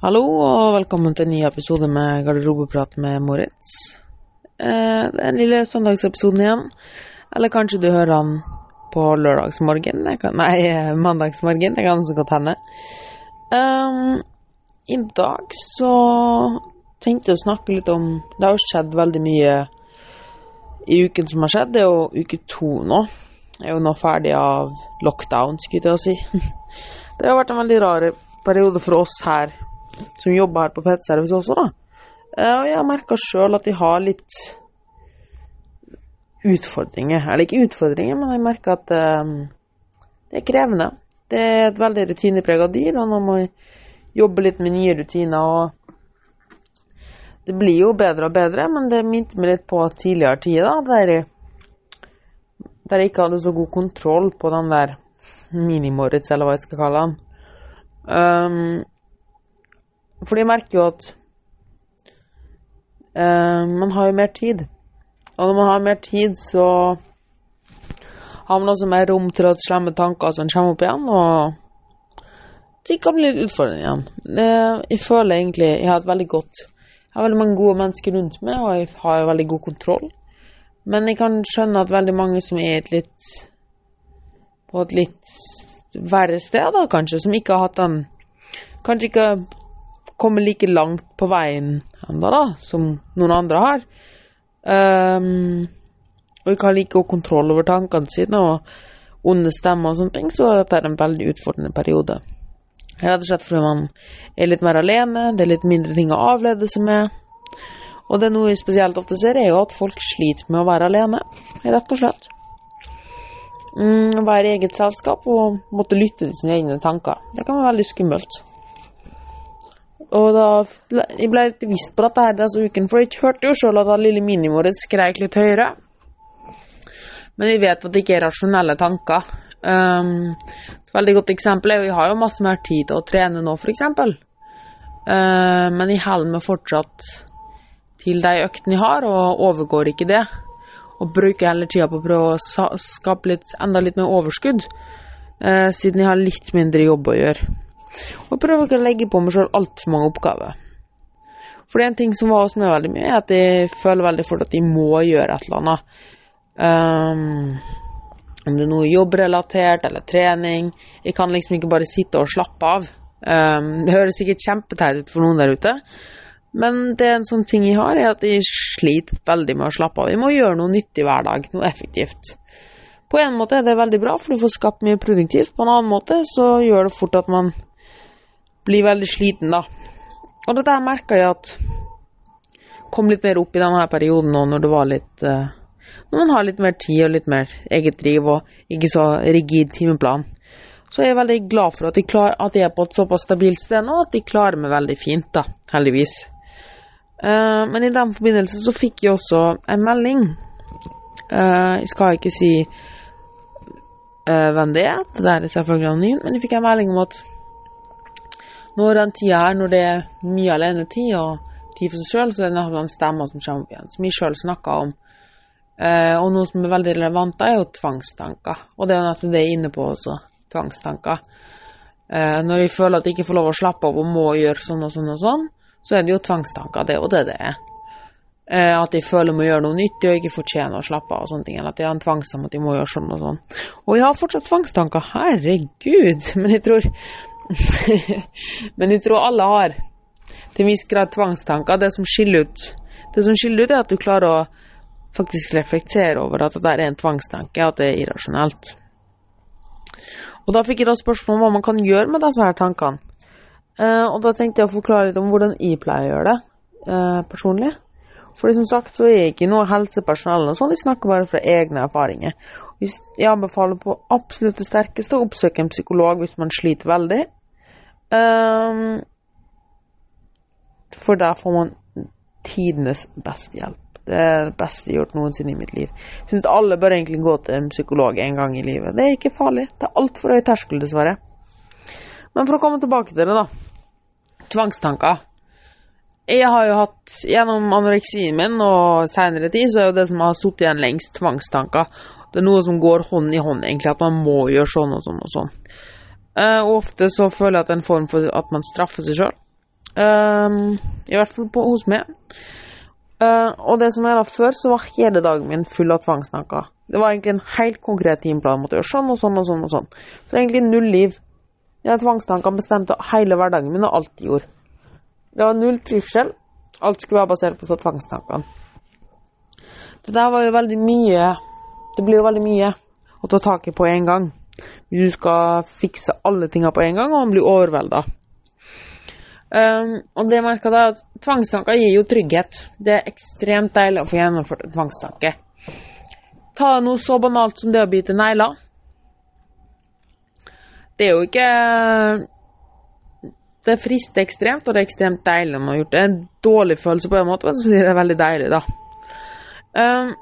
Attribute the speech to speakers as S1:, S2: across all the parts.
S1: Hallo og velkommen til en ny episode med Garderobeprat med Moritz. Eh, den lille søndagsepisoden igjen. Eller kanskje du hører den på lørdagsmorgen? Kan, nei, eh, mandagsmorgen. Det kan så godt hende. Um, I dag så tenkte jeg å snakke litt om Det har jo skjedd veldig mye i uken som har skjedd. Det er jo uke to nå. Jeg er jo nå ferdig av lockdown, skulle jeg til å si. Det har vært en veldig rar periode for oss her som jobber her på PT-service også, da. Eh, og jeg har merka sjøl at de har litt utfordringer. Eller ikke utfordringer, men jeg merker at um, det er krevende. Det er et veldig rutineprega dyr, og man jobber litt med nye rutiner og Det blir jo bedre og bedre, men det minte meg litt på tidligere tider, der der jeg ikke hadde så god kontroll på den der Mini-Moritz, eller hva jeg skal kalle han. Um, fordi jeg merker jo at uh, man har jo mer tid. Og når man har mer tid, så har man også mer rom til at slemme tanker som kommer opp igjen, og det kan bli litt utfordrende igjen. Uh, jeg føler egentlig jeg har et veldig godt Jeg har veldig mange gode mennesker rundt meg, og jeg har veldig god kontroll. Men jeg kan skjønne at veldig mange som er et litt på et litt verre sted, da, kanskje, som ikke har hatt den Kanskje ikke kommet like langt på veien ennå, da, som noen andre har. Um, og ikke har like god kontroll over tankene sine og onde stemmer og sånne ting, så dette er en veldig utfordrende periode. Rett og slett fordi man er litt mer alene, det er litt mindre ting å avlede seg med. Og det er noe vi spesielt ofte ser, er jo at folk sliter med å være alene, rett og slett. Mm, være i eget selskap og måtte lytte til sine egne tanker. Det kan være veldig skummelt. Og da jeg ble litt bevisst på dette her denne uken, for jeg hørte jo sjøl at lille minimoret skreik litt høyere. Men jeg vet at det ikke er rasjonelle tanker. Um, et veldig godt eksempel er jo jeg har jo masse mer tid til å trene nå, f.eks. Uh, men jeg holder meg fortsatt til de øktene jeg har, og overgår ikke det. Og bruker heller tida på å prøve å skape litt, enda litt mer overskudd, uh, siden jeg har litt mindre jobb å gjøre. Prøver ikke å legge på meg sjøl altfor mange oppgaver. For det er en ting som var hos meg veldig mye, er at jeg føler veldig fort at jeg må gjøre et eller annet. Um, om det er noe jobbrelatert eller trening. Jeg kan liksom ikke bare sitte og slappe av. Um, det høres sikkert kjempeteit ut for noen der ute, men det er en sånn ting jeg har, er at jeg sliter veldig med å slappe av. Jeg må gjøre noe nyttig hver dag, noe effektivt. På en måte er det veldig bra, for du får skapt mye produktivt. På en annen måte så gjør det fort at man blir veldig sliten, da. Og dette merka jeg at kom litt mer opp i denne perioden nå når det var litt uh, Når man har litt mer tid og litt mer eget driv og ikke så rigid timeplan. Så jeg er veldig glad for at jeg, klar, at jeg er på et såpass stabilt sted nå at de klarer meg veldig fint, da. Heldigvis. Uh, men i den forbindelse så fikk jeg også en melding. Uh, jeg skal ikke si hvem det er, det er selvfølgelig anonymt, men jeg fikk en melding om at nå er den tida her, når det er mye alenetid og tid for seg sjøl, så er det den stemma som kommer opp igjen, som jeg sjøl snakka om. Eh, og noe som er veldig relevant, er jo tvangstanker. Og det er jo nettopp det jeg er inne på også, tvangstanker. Eh, når jeg føler at jeg ikke får lov å slappe av og må gjøre sånn og sånn og sånn, så er det jo tvangstanker. Det er jo det det er. Eh, at jeg føler jeg må gjøre noe nyttig og ikke fortjener å slappe av og sånne ting. Eller at jeg har en tvangstanke at jeg må gjøre sånn og sånn. Og jeg har fortsatt tvangstanker, herregud! Men jeg tror Men jeg tror alle har til en viss grad tvangstanker. Det som skiller ut, det som skiller ut er at du klarer å faktisk reflektere over at det er en tvangstanke, at det er irrasjonelt. Og da fikk jeg da spørsmål om hva man kan gjøre med disse her tankene. Uh, og da tenkte jeg å forklare litt om hvordan jeg pleier å gjøre det uh, personlig. For som sagt så er jeg ikke noe helsepersonell, og sånn, jeg snakker bare fra egne erfaringer. Jeg anbefaler på absolutt det sterkeste å oppsøke en psykolog hvis man sliter veldig. Um, for da får man tidenes beste hjelp. Det er det beste gjort noensinne i mitt liv. Jeg syns alle bør egentlig gå til en psykolog en gang i livet. Det er ikke farlig. Det er altfor høy terskel, dessverre. Men for å komme tilbake til det, da. Tvangstanker. Jeg har jo hatt, gjennom anoreksien min og seinere tid, så er jo det som har sittet igjen lengst, tvangstanker. Det er noe som går hånd i hånd, egentlig, at man må gjøre sånn og sånn og sånn. Uh, og ofte så føler jeg at det er en form for at man straffer seg sjøl. Um, I hvert fall på, hos meg. Uh, og det som er da før, så var hele dagen min full av tvangstanker. Det var egentlig en helt konkret timeplan. Jeg måtte gjøre sånn og sånn og sånn. og sånn. Så egentlig null liv. Jeg tvangstankene bestemte hele hverdagen min og alt jeg gjorde. Det var null trivsel. Alt skulle være basert på tvangstankene. Det der var jo veldig mye Det blir jo veldig mye å ta tak i på en gang. Hvis du skal fikse alle tingene på en gang, og man blir overvelda. Um, og det jeg merka da, at tvangstanker gir jo trygghet. Det er ekstremt deilig å få gjennomført en tvangstanke. Ta noe så banalt som det å bite negler. Det er jo ikke Det frister ekstremt, og det er ekstremt deilig når man har gjort det. Det er en dårlig følelse på en måte, men det veldig deilig, da. Um,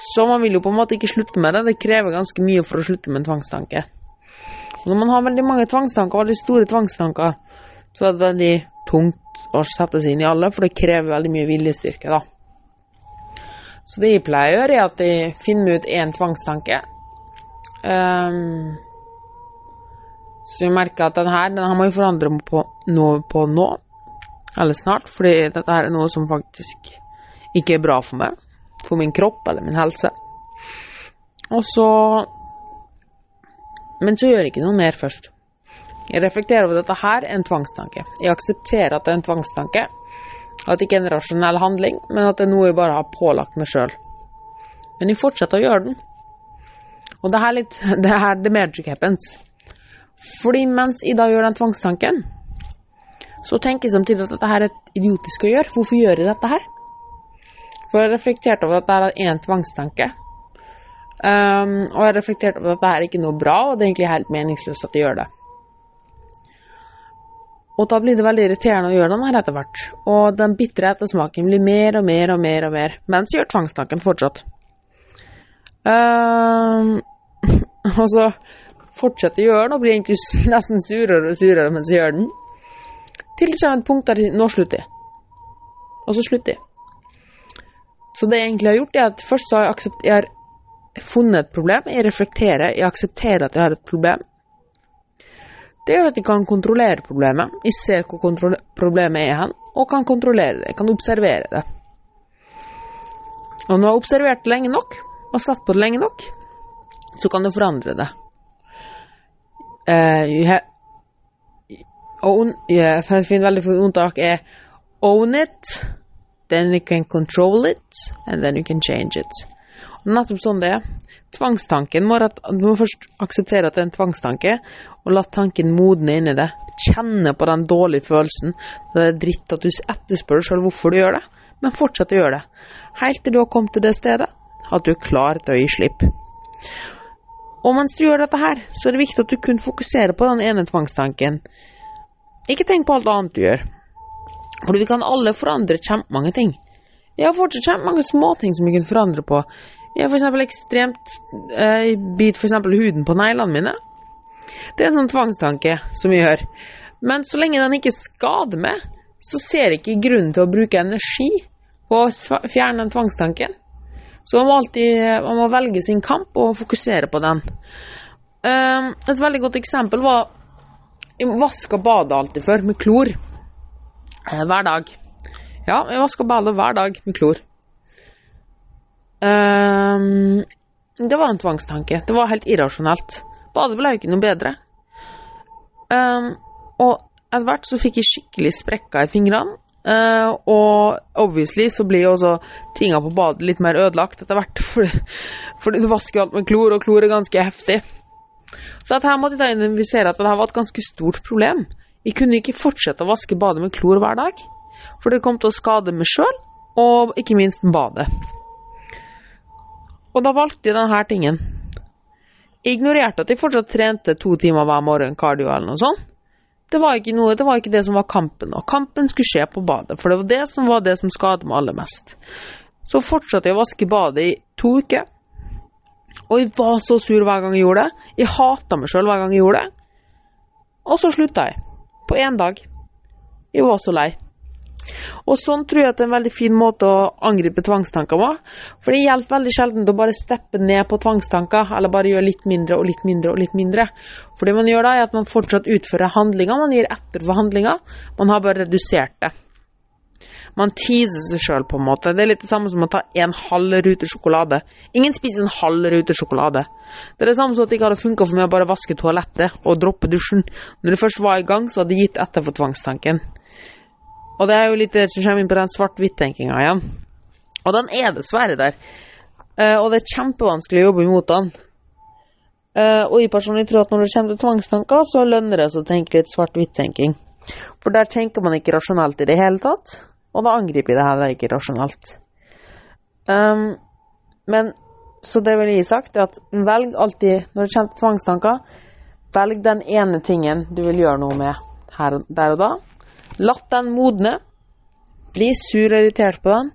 S1: så man vil jo på en måte ikke slutte med det. Det krever ganske mye for å slutte med en tvangstanke. Når man har veldig mange tvangstanker, veldig store tvangstanker, så er det veldig tungt å sette seg inn i alle, for det krever veldig mye viljestyrke, da. Så det jeg pleier å gjøre, er at jeg finner ut én tvangstanke. Um, så jeg merker at den her, den her må jeg forandre noe på nå, eller snart, fordi dette her er noe som faktisk ikke er bra for meg, for min kropp eller min helse. Og så Men så gjør jeg ikke noe mer først. Jeg reflekterer over dette her er en tvangstanke. Jeg aksepterer at det er en tvangstanke, at det ikke er en rasjonell handling, men at det er noe jeg bare har pålagt meg sjøl. Men jeg fortsetter å gjøre den. Og det er litt Det her the magic happens. Fordi mens jeg da gjør den tvangstanken, så tenker jeg samtidig at dette her er idiotisk å gjøre. Hvorfor gjør jeg dette her? For jeg reflekterte over at det er en tvangstanke. Um, og jeg reflekterte over at det er ikke noe bra, og det er egentlig helt meningsløst at jeg gjør det. Og da blir det veldig irriterende å gjøre den her etter hvert. Og den bitre ettersmaken blir mer og mer og mer og mer, mens jeg gjør tvangstanken fortsatt. Um, og så fortsetter jeg gjøre den, og blir egentlig nesten surere og surere mens jeg gjør den. Til det kommer et punkt der nå slutter jeg. Og så slutter jeg. Så det jeg egentlig har gjort, er at først så har jeg, aksept, jeg har funnet et problem. Jeg reflekterer, jeg aksepterer at jeg har et problem. Det gjør at jeg kan kontrollere problemet. Jeg ser hvor problemet er hen, og kan kontrollere det. Jeg kan observere det. Og når jeg har observert det lenge nok, og satt på det lenge nok, så kan du forandre det. Uh, have, own, yeah, jeg finner veldig fint unntak er own it, then you can control it, and then you can change it. Og nettopp sånn det er. Tvangstanken må rett, Du må først akseptere at det er en tvangstanke, og la tanken modne inni det. Kjenne på den dårlige følelsen. Det er dritt at du etterspør sjøl hvorfor du gjør det, men fortsett å gjøre det. Helt til du har kommet til det stedet at du er klar til å gi slipp. Og mens du gjør dette her, så er det viktig at du kun fokuserer på den ene tvangstanken. Ikke tenk på alt annet du gjør. For vi kan alle forandre kjempemange ting. Jeg har fortsatt kjempemange småting som vi kan forandre på. Jeg har f.eks. ekstremt eh, bit f.eks. huden på neglene mine. Det er en sånn tvangstanke som vi gjør. Men så lenge den ikke skader meg, så ser jeg ikke grunnen til å bruke energi på å fjerne den tvangstanken. Så man må alltid man må velge sin kamp og fokusere på den. Um, et veldig godt eksempel var Jeg vaska badet alltid før med klor. Uh, hver dag. Ja, jeg vasker badet hver dag med klor. Um, det var en tvangstanke. Det var helt irrasjonelt. Badet ble jo ikke noe bedre. Um, og etter hvert så fikk jeg skikkelig sprekker i fingrene. Uh, og obviously så blir jo også tinga på badet litt mer ødelagt etter hvert, fordi, fordi du vasker jo alt med klor, og klor er ganske heftig. Så at her måtte jeg identifisere at det var et ganske stort problem. Jeg kunne ikke fortsette å vaske badet med klor hver dag, for det kom til å skade meg sjøl, og ikke minst badet. Og da valgte jeg denne tingen. Jeg ignorerte at jeg fortsatt trente to timer hver morgen cardio eller noe sånt. Det var noe, det var ikke det som var kampen. Og kampen skulle skje på badet, for det var det som var det som skadet meg aller mest. Så fortsatte jeg å vaske badet i to uker. Og jeg var så sur hver gang jeg gjorde det. Jeg hata meg sjøl hver gang jeg gjorde det. Og så slutta jeg. På én dag. Jeg var så lei. Og sånn tror jeg at det er en veldig fin måte å angripe tvangstanker på. For det hjelper veldig sjelden å bare steppe ned på tvangstanker, eller bare gjøre litt mindre og litt mindre og litt mindre. For det man gjør da, er at man fortsatt utfører handlinger, man gir etter for handlinger. Man har bare redusert det. Man teaser seg sjøl, på en måte. Det er litt det samme som å ta en halv rute sjokolade. Ingen spiser en halv rute sjokolade. Det er det samme som at det ikke hadde funka for meg å bare vaske toalettet og droppe dusjen. Når det først var i gang, så hadde jeg gitt etter for tvangstanken. Og det er jo litt det som kommer inn på den svart-hvitt-tenkinga igjen. Og den er dessverre der. Uh, og det er kjempevanskelig å jobbe imot den. Uh, og jeg personlig tror at når det kommer til tvangstanker, så lønner det seg å tenke litt svart-hvitt-tenking. For der tenker man ikke rasjonelt i det hele tatt, og da angriper jeg det heller ikke rasjonelt. Um, men så det vil jeg sagt, er at velg alltid, når det kommer til tvangstanker, velg den ene tingen du vil gjøre noe med her, der og da. La den modne. Bli sur og irritert på den.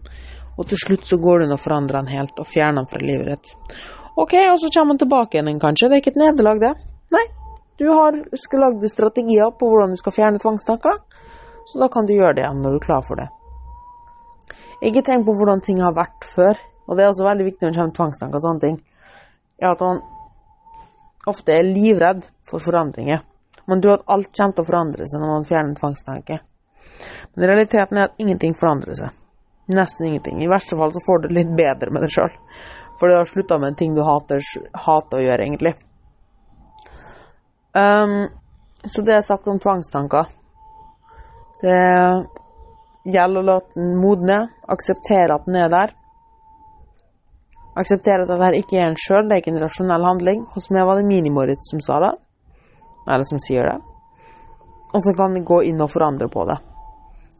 S1: Og til slutt så går du inn og forandrer den helt, og fjerner den fra livet ditt. Ok, og så kommer den tilbake igjen, kanskje. Det er ikke et nederlag, det. Nei. Du har lagd strategier på hvordan du skal fjerne tvangstanker, så da kan du gjøre det igjen når du er klar for det. Ikke tenk på hvordan ting har vært før. Og det er også veldig viktig når det kommer tvangstanker og sånne ting. Ja, at man ofte er livredd for forandringer. Man tror at alt kommer til å forandre seg når man fjerner en tvangstanke. Men realiteten er at ingenting forandrer seg. Nesten ingenting. I verste fall så får du det litt bedre med deg sjøl. For du har slutta med en ting du hater, hater, å gjøre, egentlig. Um, så det er sagt om tvangstanker. Det gjelder å la den modne, akseptere at den er der. Akseptere at dette ikke er en sjøl, det er ikke en rasjonell handling. Hos meg var det Mini-Moritz som sa det, eller som sier det. Og så kan vi gå inn og forandre på det.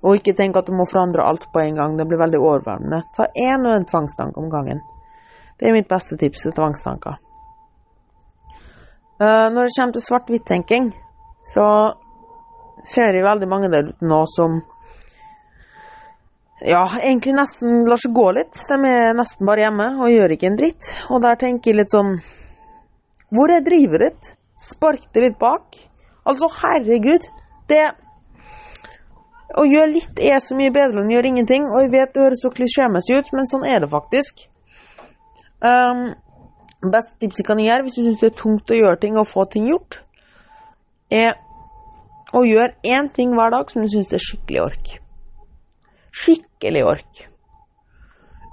S1: Og ikke tenk at du må forandre alt på en gang, det blir veldig overveldende. Ta én og en tvangstanke om gangen. Det er mitt beste tips til tvangstanker. Uh, når det kommer til svart-hvitt-tenking, så ser jeg veldig mange der ute nå som ja, egentlig nesten lar seg gå litt. De er nesten bare hjemme og gjør ikke en dritt. Og der tenker jeg litt sånn Hvor er drivet ditt? Spark det litt bak. Altså, herregud. Det Å gjøre litt er så mye bedre enn å gjøre ingenting. Og jeg vet det høres så klisjémessig ut, men sånn er det faktisk. Um, beste jeg kan gjøre hvis du syns det er tungt å gjøre ting og få ting gjort, er å gjøre én ting hver dag som du syns er skikkelig ork skikkelig ork.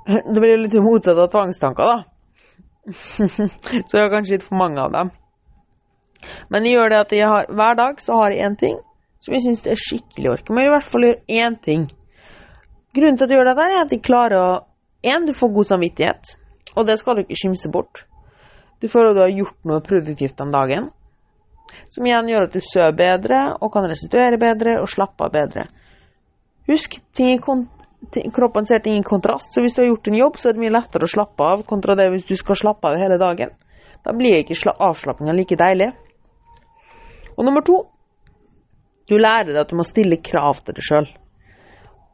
S1: Det blir jo litt motsatt av tvangstanker, da. så jeg har kanskje litt for mange av dem. Men jeg gjør det at jeg har, hver dag så har jeg én ting som jeg syns er skikkelig ork. Men i hvert fall gjør én ting. Grunnen til at jeg gjør dette, er at jeg klarer å Én, du får god samvittighet, og det skal du ikke skimse bort. Du føler at du har gjort noe produktivt den dagen, som igjen gjør at du sover bedre og kan restituere bedre og slappe av bedre. Husk, kroppen ser ting i kontrast, så hvis du har gjort en jobb, så er det mye lettere å slappe av kontra det hvis du skal slappe av hele dagen. Da blir ikke avslappinga like deilig. Og nummer to du lærer deg at du må stille krav til deg sjøl.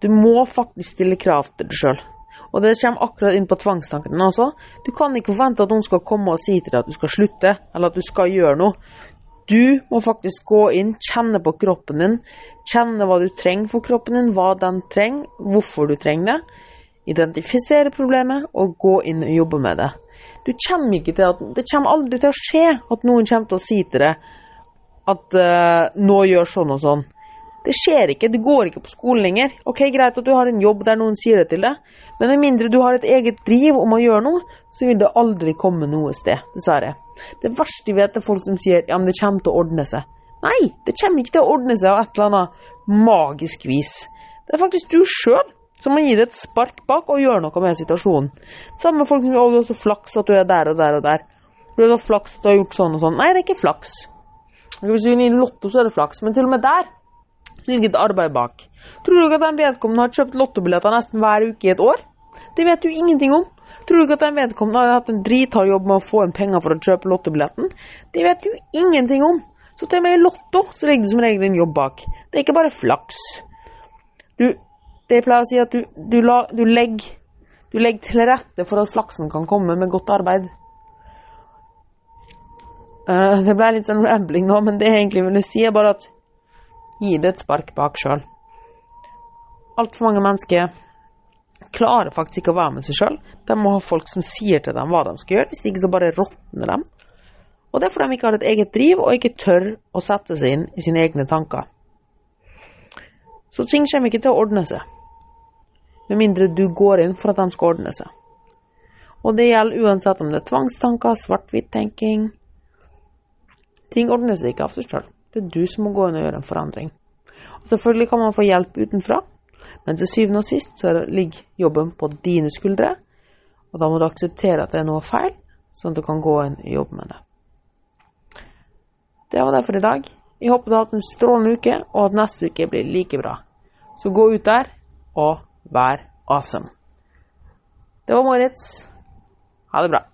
S1: Du må faktisk stille krav til deg sjøl. Og det kommer akkurat inn på tvangstankene også. Du kan ikke forvente at noen skal komme og si til deg at du skal slutte, eller at du skal gjøre noe. Du må faktisk gå inn, kjenne på kroppen din, kjenne hva du trenger for kroppen din, hva den trenger, hvorfor du trenger det. Identifisere problemet og gå inn og jobbe med det. Kommer at, det kommer aldri til å skje at noen kommer til å si til deg at uh, 'nå gjør sånn og sånn'. Det skjer ikke, du går ikke på skolen lenger. Ok, Greit at du har en jobb der noen sier det til deg, men med mindre du har et eget driv om å gjøre noe, så vil det aldri komme noe sted, dessverre. Det verste jeg vet, er folk som sier ja, men det kommer til å ordne seg. Nei, det kommer ikke til å ordne seg av et eller annet magisk vis. Det er faktisk du sjøl som må gi det et spark bak og gjøre noe med situasjonen. Samme folk som sier du har så flaks at du er der og der og der. Du har så flaks at du har gjort sånn og sånn. Nei, det er ikke flaks. Hvis du vinner Lotto, så er det flaks. Men til og med der ligger det arbeid bak. Tror du ikke at den vedkommende har kjøpt lottobilletter nesten hver uke i et år? Det vet du ingenting om. Tror du ikke at den vedkommende har hatt en drithard jobb med å få inn penger for å kjøpe lottobilletten? Det vet du ingenting om. Så til og med i Lotto så ligger det som regel en jobb bak. Det er ikke bare flaks. Du, det jeg pleier å si, at du, du, la, du, legger, du legger til rette for at flaksen kan komme med godt arbeid. Uh, det ble litt sånn rambling nå, men det jeg egentlig ville si, er bare at gi det et spark bak sjøl. altfor mange mennesker klarer faktisk ikke å være med seg sjøl. De må ha folk som sier til dem hva de skal gjøre, hvis ikke så bare råtner de. Og det er fordi de ikke har et eget driv og ikke tør å sette seg inn i sine egne tanker. Så ting kommer ikke til å ordne seg, med mindre du går inn for at de skal ordne seg. Og det gjelder uansett om det er tvangstanker, svart-hvitt-tenking. Ting ordner seg ikke av seg sjøl. Det er du som må gå inn og gjøre en forandring. Og selvfølgelig kan man få hjelp utenfra, men til syvende og sist så ligger jobben på dine skuldre. Og da må du akseptere at det er noe feil, sånn at du kan gå inn jobb med det. Det var det for i dag. Jeg håper du har hatt en strålende uke, og at neste uke blir like bra. Så gå ut der og vær awesome. Det var Moritz. Ha det bra.